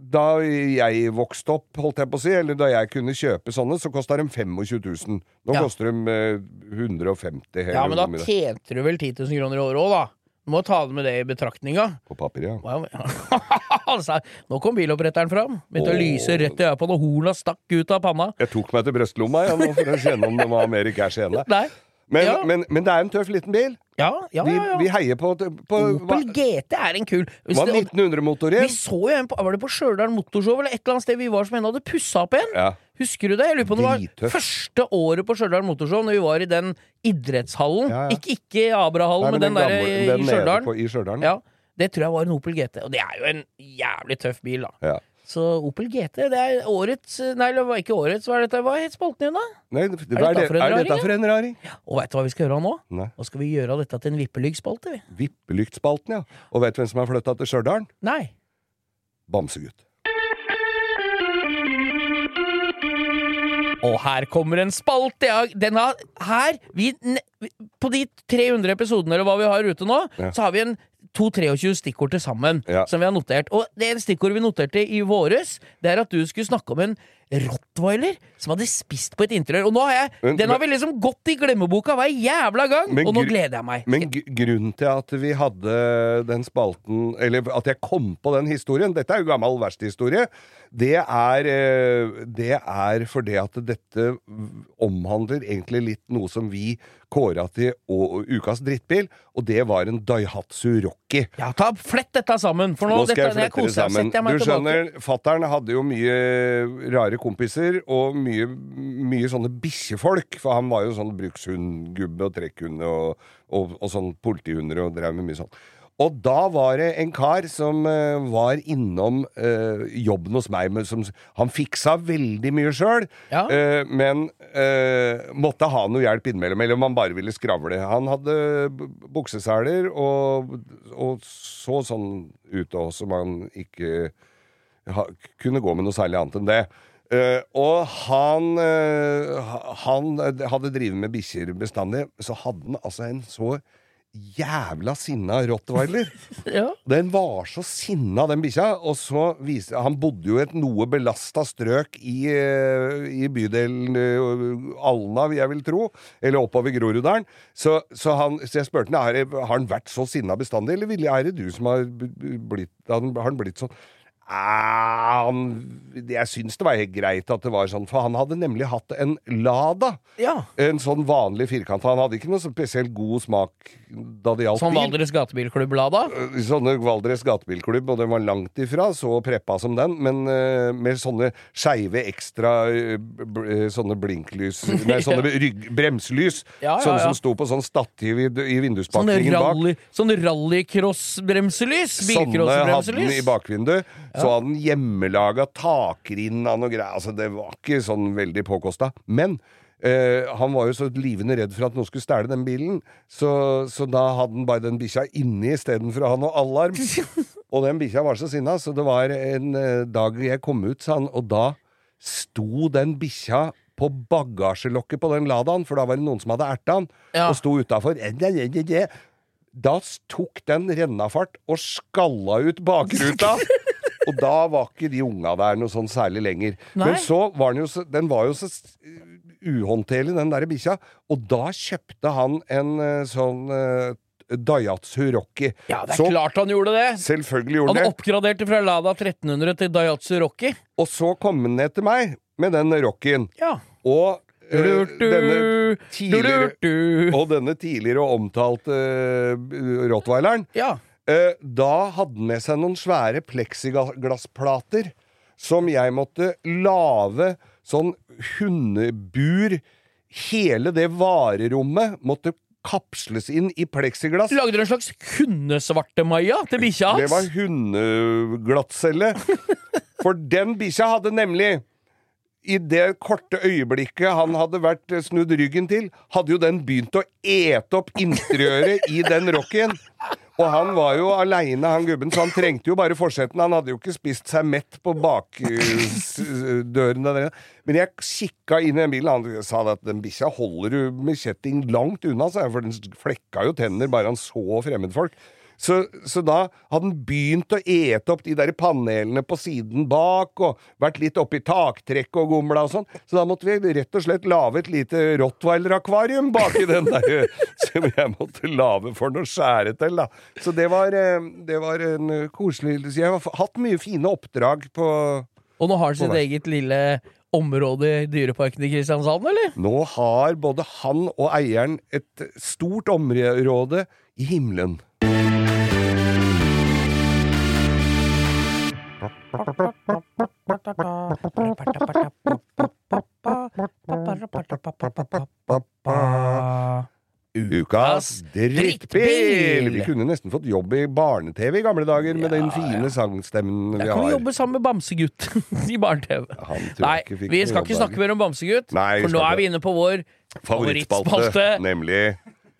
da jeg vokste opp, holdt jeg på å si, eller da jeg kunne kjøpe sånne, så kosta de 25 000. Nå Ja. koster de eh, 150 hele ja, men da tjente du vel 10 000 kroner i året òg, da. Du må ta det med det i betraktninga. På papir, ja. Wow. altså, nå kom biloppretteren fram. Begynte å lyse rett i øya på når horna stakk ut av panna. Jeg tok meg til brystlomma ja, nå for å kjenne om det var mer cash igjen der. Men, Ja. men, men det er en tøff liten bil. Ja, ja, Vi, vi heier på, på Opel GT er en kul Hvis det- 1900-motor Vi igjen? så jo en på Var det på Stjørdal Motorshow eller et eller annet sted vi var som en hadde pussa opp en? Husker du det? Jeg lurer på om det var første året på Stjørdal Motorshow, når vi var i den idrettshallen. Ikke, ikke Abrahallen, men den, der gamle- i den Ja, det tror jeg var en Opel GT. Og det er jo en jævlig tøff bil, da. Ja. Så Opel GT, det er årets Nei, det var ikke årets, hva er dette? Hva het spalten igjen, da? Nei, det, er, dette for en raring, dette for en raring? Og veit du hva vi skal gjøre nå? Nei. Nå skal vi gjøre dette til en vippelyggspalte, vi. Vippelyktspalten, ja. Og vet du hvem som har flytta til Stjørdal? Nei. Bamsegutt. Og her kommer en spalte! Ja, den har, her vi- På de 300 episodene eller hva vi har ute nå, Ja. så har vi en 2-23 stikkord til sammen Ja. som vi har notert. Og det stikkordet vi noterte i våres, det er at du skulle snakke om en rottweiler som hadde spist på et interiør. Og nå har jeg Men- Den har vi liksom gått i glemmeboka hver jævla gang! Men og nå gleder jeg meg. Men grunnen til at vi hadde den spalten Eller at jeg kom på den historien Dette er jo gammel verkstedhistorie. Det er eh, Det er fordi at dette omhandler egentlig litt noe som vi kåra til ukas drittbil, og det var en Daihatsu Rocky. Ja, ta Flett dette sammen, for nå, Nå skal dette, jeg flette det sammen. Du skjønner, fattern hadde jo mye rare kompiser, og mye, mye sånne bikkjefolk. For han var jo sånn brukshundgubbe og trekkhund og, og, og sånn politihunder og drev med mye sånn. Og da var det en kar som uh, var innom uh, jobben hos meg. Som, han fiksa veldig mye sjøl, Ja. uh, men måtte ha noe hjelp innimellom. Eller om han bare ville skravle. Han hadde bukseseler og, og så sånn ut òg, som han ikke ha, kunne gå med noe særlig annet enn det. Uh, og han, uh, han hadde drevet med bikkjer bestandig, så hadde han altså en så jævla sinna rottweiler. Ja. Den var så sinna, den bikkja. Og så viste Han bodde jo i et noe belasta strøk i, eh, i bydelen eh, Alna, vil jeg vil tro. Eller oppover Groruddalen. Så, så, han, så jeg spurte ham har, har han vært så sinna bestandig, eller er det du som har blitt har han blitt sånn? Ah, han, jeg syns det var helt greit at det var sånn, for han hadde nemlig hatt en Lada. ja. En sånn vanlig firkant. Han hadde ikke noe spesielt god smak da det gjaldt bil. Sånn Valdres Gatebilklubb-Lada. Sånne Valdres gatebilklubb, og den var langt ifra så preppa som den, men uh, med sånne skeive ekstra uh, eh, sånne blinklys Nei, sånne rygg, bremselys. Ja, ja, Sånne som sto på sånn stativ i, i Sånn vinduspakningen bak. Sånne sånn rallycross-bremselys. Sånne hadde den i bakvinduet. Så hadde han hjemmelaga takrinna og greier. Altså, det var ikke sånn veldig påkosta. Men eh, han var jo så livende redd for at noen skulle stjele den bilen, så, så da hadde han bare den bikkja inni istedenfor å ha noe alarm. Og den bikkja var så sinna, så det var en eh, dag jeg kom ut, sa han, og da sto den bikkja på bagasjelokket på den Ladaen, for da var det noen som hadde erta han, Ja. og sto utafor. Da tok den rennafart og skalla ut bakruta. og da var ikke de unga der noe sånn særlig lenger. Nei. Men så var den jo så, den var jo så uhåndterlig, den der bikkja. Og da kjøpte han en eh, sånn uh, Daihatsu Rocky. Ja, det er så klart han gjorde det. selvfølgelig gjorde Han han oppgraderte fra Lada 1300 til Daihatsu Rocky. Og så kom han ned til meg med den Rockyen. Ja. Og eh, denne tidligere. Og denne tidligere omtalte uh, rottweileren Ja. Eh, da hadde han med seg noen svære pleksiglassplater som jeg måtte lage sånn hundebur Hele det varerommet måtte kapsles inn i pleksiglass. Lagde du en slags hundesvartemaja til bikkja Det var hans? hundeglattcelle. For den bikkja hadde nemlig i det korte øyeblikket han hadde vært eh, snudd ryggen til, hadde jo den begynt å ete opp interiøret i den rocken. Og han var jo aleine, han gubben, så han trengte jo bare forsetten. Han hadde jo ikke spist seg mett på bakdørene der. Men jeg kikka inn i den bilen, han sa at den bikkja holder du med kjetting langt unna, sa jeg, for den flekka jo tenner bare han så fremmedfolk. Så, så da hadde han begynt å ete opp de der panelene på siden bak, og vært litt oppi taktrekket og gomla og sånn. Så da måtte vi rett og slett lage et lite rottweiler-akvarium baki den der, som jeg måtte lage for noe skjære til, da. Så det var, eh, det var en koselig jeg har hatt mye fine oppdrag på Og nå har han sitt der. eget lille område i Dyreparken i Kristiansand, eller? Nå har både han og eieren et stort område i himmelen. Ukas drittbil! Vi kunne nesten fått jobb i barne-TV i gamle dager med den fine sangstemmen vi har. Jeg kan jobbe sammen med Bamsegutt i barne-TV. Nei, vi skal ikke snakke mer om Bamsegutt, for nå er vi inne på vår favorittspalte. nemlig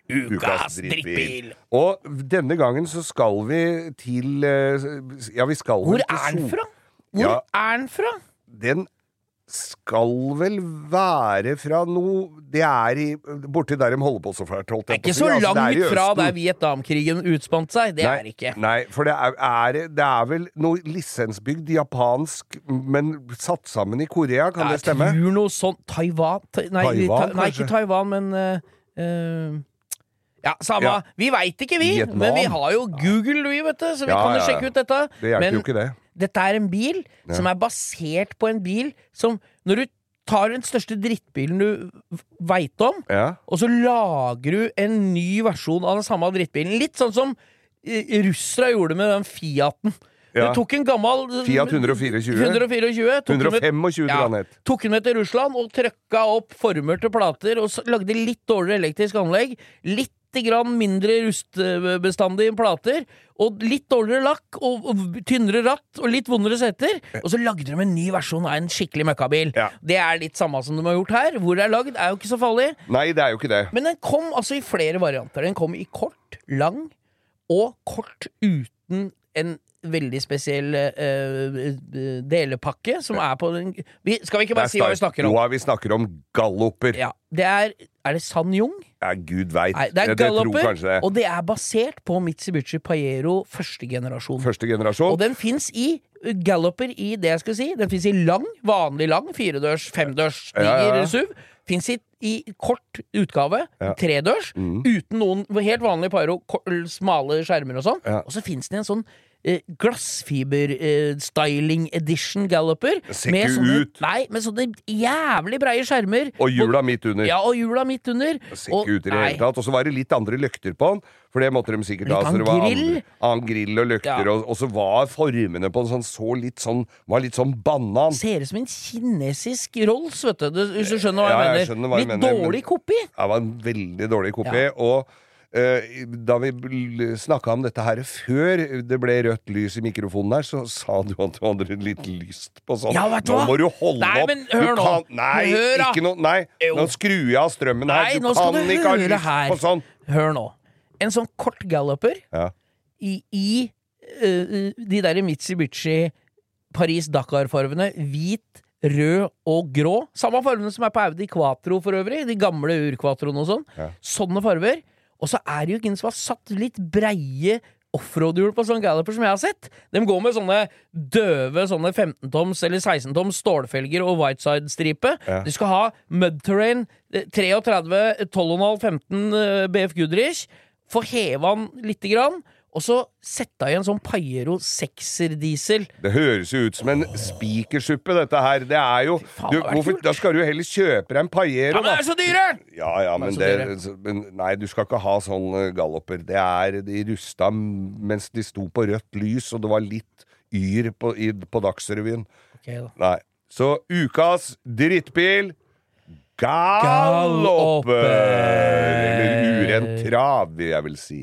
Ukas drittbil. Og denne gangen så skal vi til eh, Ja, vi skal Hvor er den fra? Hvor Ja. er den fra? Den skal vel være fra noe Det er i borti der de holder på så fælt, holdt Det er jeg ikke så Altså, langt fra der Vietnamkrigen utspant seg. Det nei, er ikke. Nei, for det er, er, det er vel noe lisensbygd japansk, men satt sammen i Korea, kan det stemme? Jeg tror noe sånt Taiwan ta, nei, Taiwan, ta, nei, ikke Taiwan, men uh, Ja, samme. Ja. Vi veit ikke, vi. Vietnam. Men vi har jo Google, vi, vet du, så vi Ja, kan jo sjekke ut dette. Det hjelper men jo ikke det. dette er en bil som er basert på en bil som Når du tar den største drittbilen du veit om, og så lager du en ny versjon av den samme drittbilen. Litt sånn som russerne russere gjorde med den Fiaten. Ja. Du tok en gammel Fiat 124. 124 tok 125 tror han het. Tok den med til Russland og trøkka opp former til plater og lagde litt dårligere elektrisk anlegg. Litt grann mindre rustbestandige plater. Og litt dårligere lakk og, og tynnere ratt og litt vondere seter. Og så lagde de en ny versjon av en skikkelig møkkabil. Ja. Det er litt samme som de har gjort her. Hvor det er lagd, er jo ikke så farlig. Nei, det er jo ikke det. Men den kom altså i flere varianter. Den kom i kort, lang og kort uten en veldig spesiell eh, delepakke som er på den vi, Skal vi ikke bare si hva vi snakker om? Jo, vi snakker om galloper. Ja, Ja, det er Er det San Jung? gud veit. Det er galloper, det. og det er basert på Mitsubishi Pajero første generasjon. Første generasjon. Og den fins i uh, galloper i det jeg skal si. Den fins i lang, vanlig lang, firedørs, femdørs, diger ja, ja. SUV. Fins i, i kort utgave, Ja. tredørs, Mm. uten noen helt vanlig Pajero, smale skjermer og sånn. Ja. Og så fins det en sånn glassfiber-styling edition galloper. Ser med ikke sånne, ut. Nei, med sånne jævlig breie skjermer. Og hjula midt under. Ja, og hjula midt under. Ser Og- ikke ut i det hele tatt. Og så var det litt andre løkter på den, for det måtte de sikkert ha. Litt Så det var grill. annen grill og løkter, Ja. og, og så var formene på den sånn, så litt sånn Var litt sånn banan. Ser ut som en kinesisk Rolls, vet du. Hvis du skjønner hva jeg, Ja, jeg, mener. hva Litt jeg mener, dårlig kopi. Det var en veldig dårlig kopi. Ja. Og eh, da vi snakka om dette her før det ble rødt lys i mikrofonen her, så sa du at du hadde litt lyst på sånn. Ja, vet du nå må du holde Nei, opp! men hør du nå. kan, nei, Hør ikke noe Nei, Jo. nå skrur jeg av strømmen her. Nei, du nå skal kan du ikke ha lyst her. på sånn. Hør nå. En sånn kort galloper Ja. i, i uh, de der Mitsubishi Paris-Dakar-farvene. Hvit, rød og grå. Samme farvene som er på Audi Quatro for øvrig. De gamle Ur-Quatroene og sånn. Ja. Sånne farger. Og så er det jo ingen som har satt litt breie offroad-hjul på sånne galloper som jeg har sett. De går med sånne døve sånne 15-toms eller 16-toms stålfelger og whiteside-stripe. Ja. Du skal ha mud terrain 33, 12,5, 15 eh, BF Goodrich. Få heva den lite grann. Og så sette i en sånn Pajero 6er-diesel. Det høres jo ut som en spikersuppe, dette her. Det er jo faen, du, hvorfor. Da skal du jo heller kjøpe deg en Pajero Ja, men det er så dyre! Ja, ja, men, det, så- men Nei, du skal ikke ha sånn eh, galloper. Det er De rusta mens de sto på rødt lys, og det var litt yr på, i, på Dagsrevyen. Ok, da. Nei. Så ukas drittbil! Galloper. Eller urent trav, vil jeg vel si.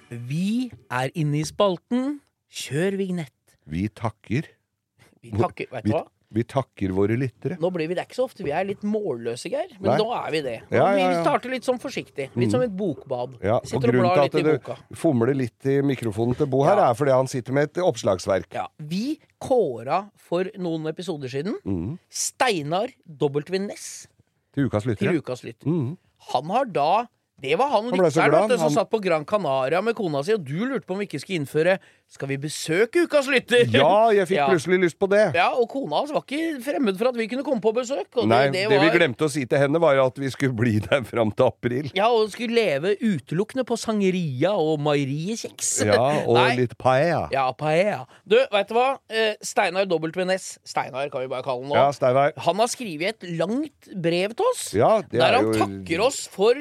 vi er inne i spalten. Kjør vignett. Vi takker. Vi takker, vet du hva? vi takker våre lyttere. Nå blir vi det ikke så ofte vi er litt målløse, Geir. Men Nei. nå er vi det. Nå Ja, ja, Vi starter litt sånn forsiktig. Litt som et bokbad. Ja, og grunnen til at du fomler litt i mikrofonen til Bo her, Ja. er fordi han sitter med et oppslagsverk. Ja, Vi kåra for noen episoder siden mm. Steinar W. Ness Til ukas til lyttere. ukas lytter. Mm. Han har da Det var han, Han lytteren som han- satt på Gran Canaria med kona si, og du lurte på om vi ikke skulle innføre Skal vi besøke ukas lytter? Ja, jeg fikk Ja. plutselig lyst på det. Ja, og kona hans var ikke fremmed for at vi kunne komme på besøk. Nei, det, det, det vi glemte å si til henne, var at vi skulle bli der fram til april. Ja, og skulle leve utelukkende på sangeria og meieriekjeks. Ja, og Nei. litt paella. Ja, paella. Du, vet du hva? Eh, Steinar WNS, Steinar kan vi bare kalle han nå. Ja, Steinar. Han har skrevet et langt brev til oss. Ja, det der er han jo takker oss for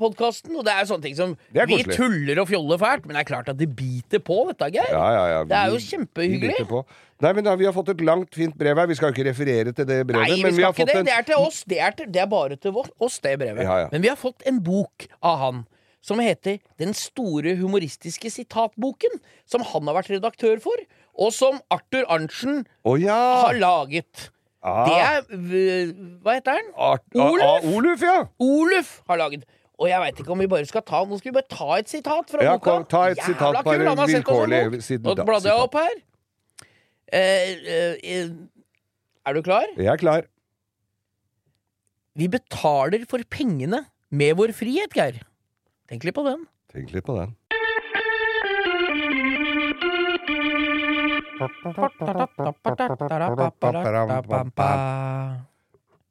podkasten, og det er sånne ting som Vi tuller og fjoller fælt, men det er klart at det biter på, dette, Geir. Ja, ja, ja. Det er jo kjempehyggelig. vi. Nei, men da, Vi har fått et langt, fint brev her. Vi skal jo ikke referere til det brevet. Nei, vi skal har ikke fått det. en Det er til oss. Det er, til, det er bare til vår- oss, det brevet. Men vi har fått en bok av han som heter Den store humoristiske sitatboken. Som han har vært redaktør for, og som Arthur Arntzen oh, ja! har laget. Ah. Det er Hva heter han? Oluf? Ah, ah, Oluf, ja! Oluf har laget. Og jeg veit ikke om vi bare skal ta Nå skal vi bare ta et sitat fra Ja, boka. ta et Jævla sitat, kul, bare vilkårlig Nå bladde jeg opp her. Eh, eh, eh, er du klar? Jeg er klar. Vi betaler for pengene med vår frihet, Geir. Tenk litt på den. Tenk litt på den.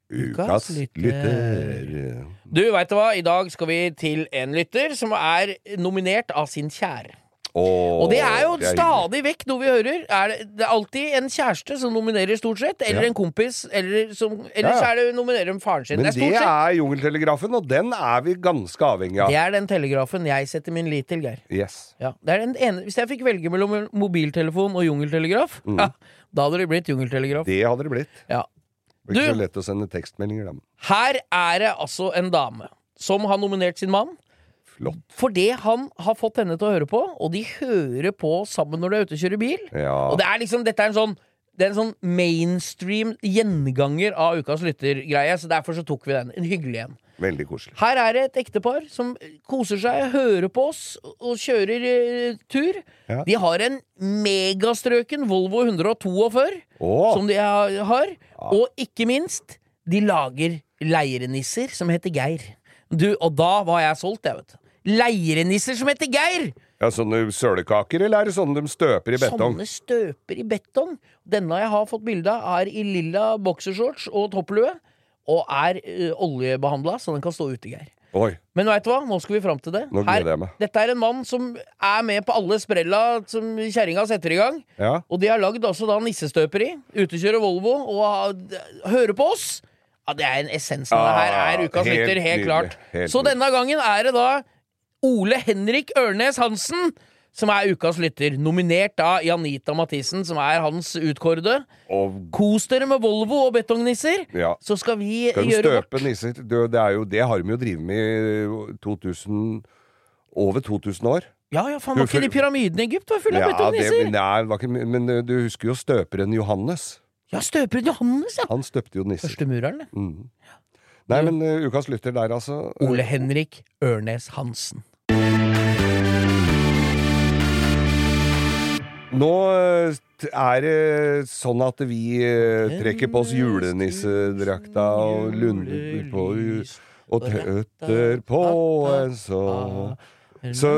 Ukas lytter. Du, veit du hva? I dag skal vi til en lytter som er nominert av sin kjære. Oh, Og det er jo det er stadig vekk noe vi hører. Er det, det er alltid en kjæreste som nominerer, stort sett. Eller Ja. en kompis. Eller, som, ellers Ja, ja. er det nominerer de faren sin. Men det er er Jungeltelegrafen, og den er vi ganske avhengig av. Det er den telegrafen jeg setter min lit til, Geir. Yes. Ja, det er den ene, hvis jeg fikk velge mellom mobiltelefon og jungeltelegraf, ja, da hadde det blitt jungeltelegraf. Det hadde det blitt. Ja. Det er ikke så lett å sende tekstmeldinger, da. Her er det altså en dame som har nominert sin mann. Flott. Fordi han har fått henne til å høre på, og de hører på sammen når de er ute og kjører bil. Ja. Og det er liksom, dette er en sånn det er en sånn mainstream gjenganger av ukas lyttergreie, så derfor så tok vi den. En hyggelig en. Veldig koselig. Her er det et ektepar som koser seg, hører på oss og kjører eh, tur. Ja. De har en megastrøken Volvo 142 Åh. som de har, har. Og ikke minst, de lager leirenisser som heter Geir. Du, og da var jeg solgt, jeg, vet du. Leirenisser som heter Geir! Ja, Sånne sølekaker, eller er det sånne de støper i betong? Sånne støper i betong. Denne jeg har fått bilde av, er i lilla boksershorts og topplue. Og er uh, oljebehandla, så den kan stå ute, Geir. Oi. Men vet du hva? Nå skal vi fram til det. Nå meg. Dette er en mann som er med på alle sprella som kjerringa setter i gang. Ja. Og de har lagd altså da nissestøperi. Utekjører Volvo og har- hører på oss. Ja, Det er en essens av det her. Ah, Er ukas helt lytter, helt helt klart. Helt Så denne gangen er det da Ole Henrik Ørnes Hansen som er ukas lytter. Nominert av Janita Mathisen, som er hans utkårede. Og Kos dere med Volvo og betongnisser, ja. så skal vi Skal gjøre vårt. støpe nisser? Det, er jo, det har de jo drevet med i 2000 over 2000 år. Ja, ja, faen, var ikke de pyramidene i Egypt var fulle av Ja, det, betongnisser? det nei, ikke, men uh, du husker jo støperen Johannes. Ja, støperen Johannes, ja. Han støpte jo nisser. Første mureren, det. Mm. Nei, men uh, ukas lytter der, altså. Ole Henrik Ørnes Hansen. Nå uh, er det sånn at vi uh, trekker på oss julenissedrakta og lunder på og tøtter på en så Så,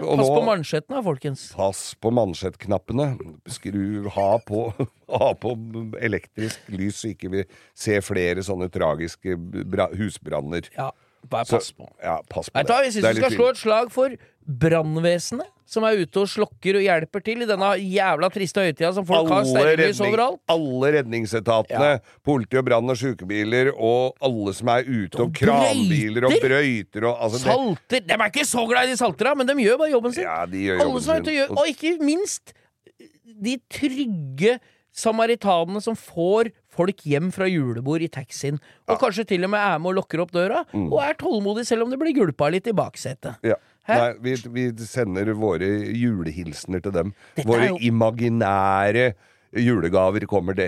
Pass på mansjettene, folkens. Pass på mansjettknappene. Skru Ha på, ha på elektrisk lys, så ikke vi ser flere sånne tragiske bra, husbranner. Ja, bare pass på. Ja, pass på Vet du hva, Jeg syns vi skal slå et slag for brannvesenet, som er ute og slokker og hjelper til i denne jævla triste høytida som folk har stearinlys redning- overalt. alle redningsetatene, politi og brann og sykebiler, og alle som er ute, og kranbiler og brøyter. og altså, det- Salter De er ikke så glad i de saltera, men de gjør bare jobben sin. Ja, de gjør Alle jobben sin. gjør Og ikke minst de trygge samaritanene som får folk hjem fra julebord i taxien, og kanskje til og med er med og lukker opp døra, Mm. og er tålmodig selv om det blir gulpa litt i baksetet. Ja. Nei, vi, vi sender våre julehilsener til dem. Dette våre jo- imaginære julegaver kommer de,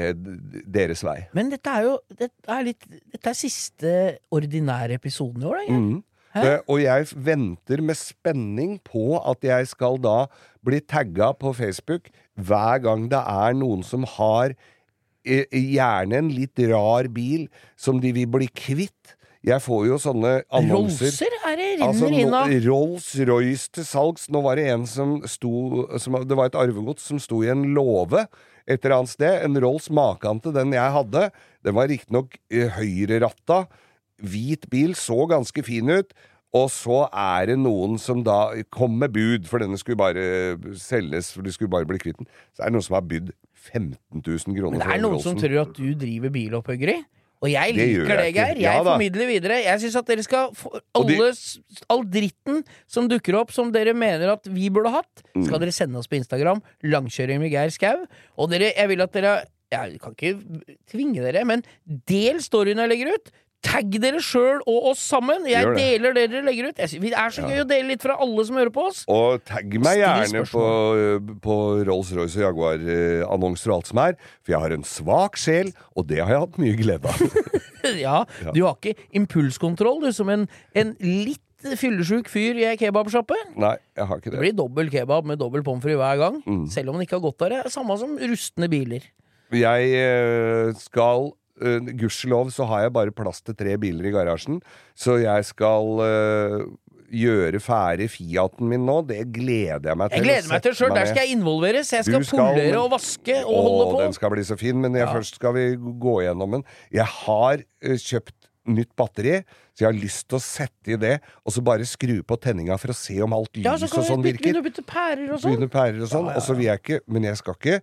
deres vei. Men dette er jo Dette er, litt, dette er siste ordinære episoden i år, da. Mm. Eh, og jeg venter med spenning på at jeg skal da bli tagga på Facebook hver gang det er noen som har eh, gjerne en litt rar bil som de vil bli kvitt. Jeg får jo sånne annonser. Rollser er det renner Altså, inn av. Rolls-Royce til salgs. Nå var det en som sto som, Det var et arvegods som sto i en låve et eller annet sted. En Rolls maken til den jeg hadde. Den var riktignok eh, høyreratta. Hvit bil. Så ganske fin ut. Og så er det noen som da kom med bud, for denne skulle bare selges, for de skulle bare bli kvitt den. Så er det noen som har bydd 15 000 kroner Men det er noen som tror at du driver bilopphuggeri. Og jeg liker det, jeg. Geir. Jeg Ja formidler videre. Jeg syns at dere skal alle, all dritten som dukker opp som dere mener at vi burde hatt, Mm. skal dere sende oss på Instagram. Langkjøring med Geir Skau. Og dere, jeg vil at dere Jeg kan ikke tvinge dere, men del storyen jeg legger ut. Tagg dere sjøl og oss sammen. Jeg deler det dere legger ut. Det er så gøy å dele litt fra alle som hører på oss. Og tagg meg gjerne på, på Rolls-Royce og Jaguar-annonser og alt som er, for jeg har en svak sjel, og det har jeg hatt mye glede av. Ja, du har ikke impulskontroll, du, som en, en litt fyllesjuk fyr i ei kebabsjappe. Nei, jeg har ikke Det det. blir dobbel kebab med dobbel pommes frites hver gang. Mm. Selv om den ikke har gått der. Samme som rustne biler. Jeg eh, skal eh, Gudskjelov så har jeg bare plass til tre biler i garasjen, så jeg skal uh, gjøre ferdig Fiaten min nå. Det gleder jeg meg til. Jeg gleder meg til sjøl. Der skal jeg involveres. Jeg skal, skal- polere og vaske og Å, holde på. den skal bli så fin, men jeg, Ja. først skal vi gå gjennom den. Jeg har uh, kjøpt nytt batteri, så jeg har lyst til å sette i det, og så bare skru på tenninga for å se om alt lys Ja, så og sånn virker. begynne å bytte pærer og sånn. Pærer og sånn. Ja, Og så vil jeg ikke Men jeg skal ikke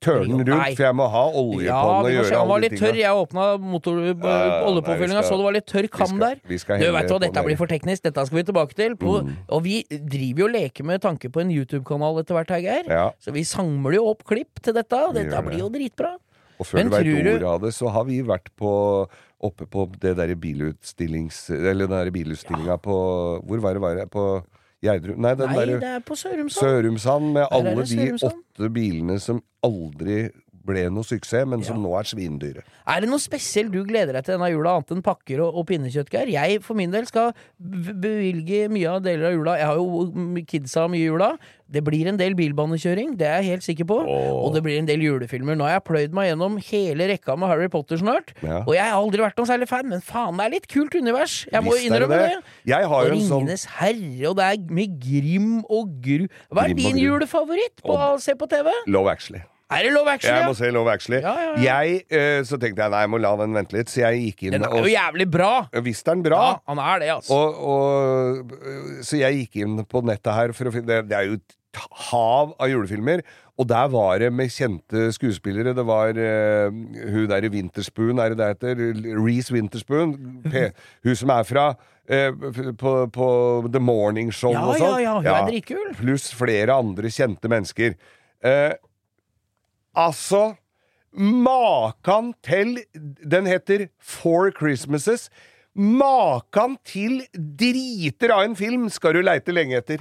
tørne rundt, Nei. for jeg må ha olje Ja, på den og gjøre alle de litt tørr. Jeg åpna Ja, ja, oljepåfyllinga, så det var litt tørr kam skal- der. Du, vet hva, dette blir for teknisk. Dette skal vi tilbake til. På, Mm. Og vi driver jo og leker med tanke på en YouTube-kanal etter hvert, her, Geir. Ja. Så vi samler jo opp klipp til dette. og Dette blir jo dritbra. Og før Men du veit ordet av det, så har vi vært på oppe på det derre bilutstillings... Eller den derre bilutstillinga på Hvor var det? Var det? På Gjerdrum Nei, den Nei, det er på Sørumsand. Sørumsand med alle de åtte bilene som aldri ble noe suksess, men som Ja. nå er svindyre. Er det noe spesielt du gleder deg til denne jula, annet enn pakker og, og pinnekjøtt, Geir? Jeg for min del skal bevilge mye av deler av jula. Jeg har jo kidsa mye i jula. Det blir en del bilbanekjøring, det er jeg helt sikker på. Og det blir en del julefilmer. Nå har jeg pløyd meg gjennom hele rekka med Harry Potter snart. Ja. Og jeg har aldri vært noen særlig fan, men faen, det er litt kult univers. Jeg må Visst innrømme det. det. Jeg har Og jo en sånn Ringenes herre, og det er med Grim og Gru. Hva er din julefavoritt på å se på TV? Love Actually. Er det Love Actually? Jeg må se Love Actually. Ja, ja, ja. Jeg, eh, så tenkte jeg nei, jeg må la den vente litt, så jeg gikk inn Den er og jo jævlig bra. Visst er den bra. Ja, han er det, altså. Og, og, så jeg gikk inn på nettet her for å finne det, det er jo et hav av julefilmer. Og der var det med kjente skuespillere. Det var eh, hun der i Winterspoon, er det det heter? Reece Winterspoon. P hun som er fra eh, på, på The Morning Show Ja, og sånn. ja, ja, hun er dritkul. Pluss flere andre kjente mennesker. Eh, altså Makan til Den heter Four Christmases. Makan til driter av en film skal du leite lenge etter.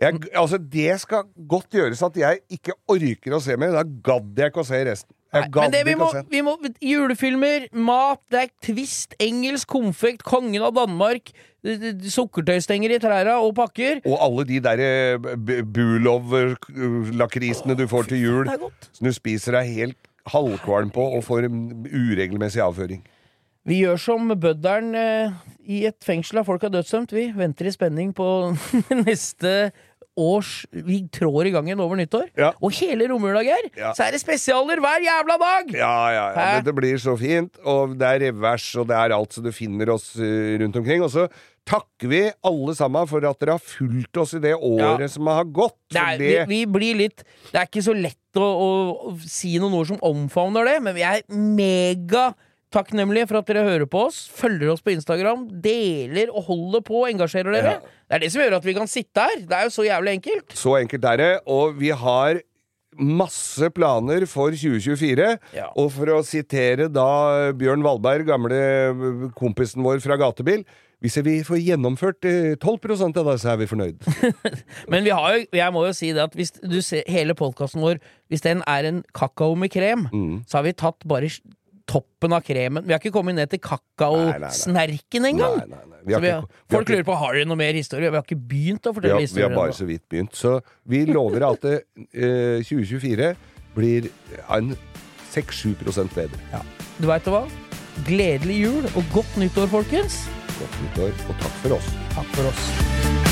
Jeg, altså, det skal godt gjøres at jeg ikke orker å se mer. Da gadd jeg ikke å se resten. Nei, men det vi må, vi må Julefilmer, mat, det er twist, engelsk konfekt, kongen av Danmark, sukkertøystenger i trærne og pakker. Og alle de der eh, Bulov-lakrisene du får til jul, som du spiser deg helt halvkvalm på og får uregelmessig avføring. Vi gjør som bødderen eh, i et fengsel av folk er dødsdømt. Vi venter i spenning på neste års Vi trår i gangen over nyttår. Ja. Og hele romjula, Geir, Ja. så er det spesialer hver jævla dag! Ja, ja, ja. Men det blir så fint, og det er revers, og det er alt så du finner oss eh, rundt omkring. Og så takker vi alle sammen for at dere har fulgt oss i det året Ja. som har gått. Det er, det, vi, vi blir litt Det er ikke så lett å, å, å si noen ord som omfavner det, men vi er mega takknemlige for at dere hører på oss, følger oss på Instagram, deler og holder på og engasjerer dere. Ja. Det er det som gjør at vi kan sitte her. Det er jo så jævlig enkelt. Så enkelt er det. Og vi har masse planer for 2024. Ja. Og for å sitere da Bjørn Valberg, gamle kompisen vår fra Gatebil Hvis vi får gjennomført eh, 12 av det, så er vi fornøyd. Men vi har jo, jeg må jo si det at hvis du ser hele podkasten vår, hvis den er en kakao med krem, så har vi tatt bare toppen av kremen. Vi har ikke kommet ned til kakaosnerken engang. Nei, nei, nei. Vi har vi ikke- vi folk lurer på har dere noe mer historie. Vi har ikke begynt å fortelle historier. vi har bare så vidt begynt. Så vi lover at det, eh, 2024 blir en 6-7 bedre. Du veit hva? Gledelig jul og godt nyttår, folkens. Godt nyttår, og takk for oss. Takk for oss.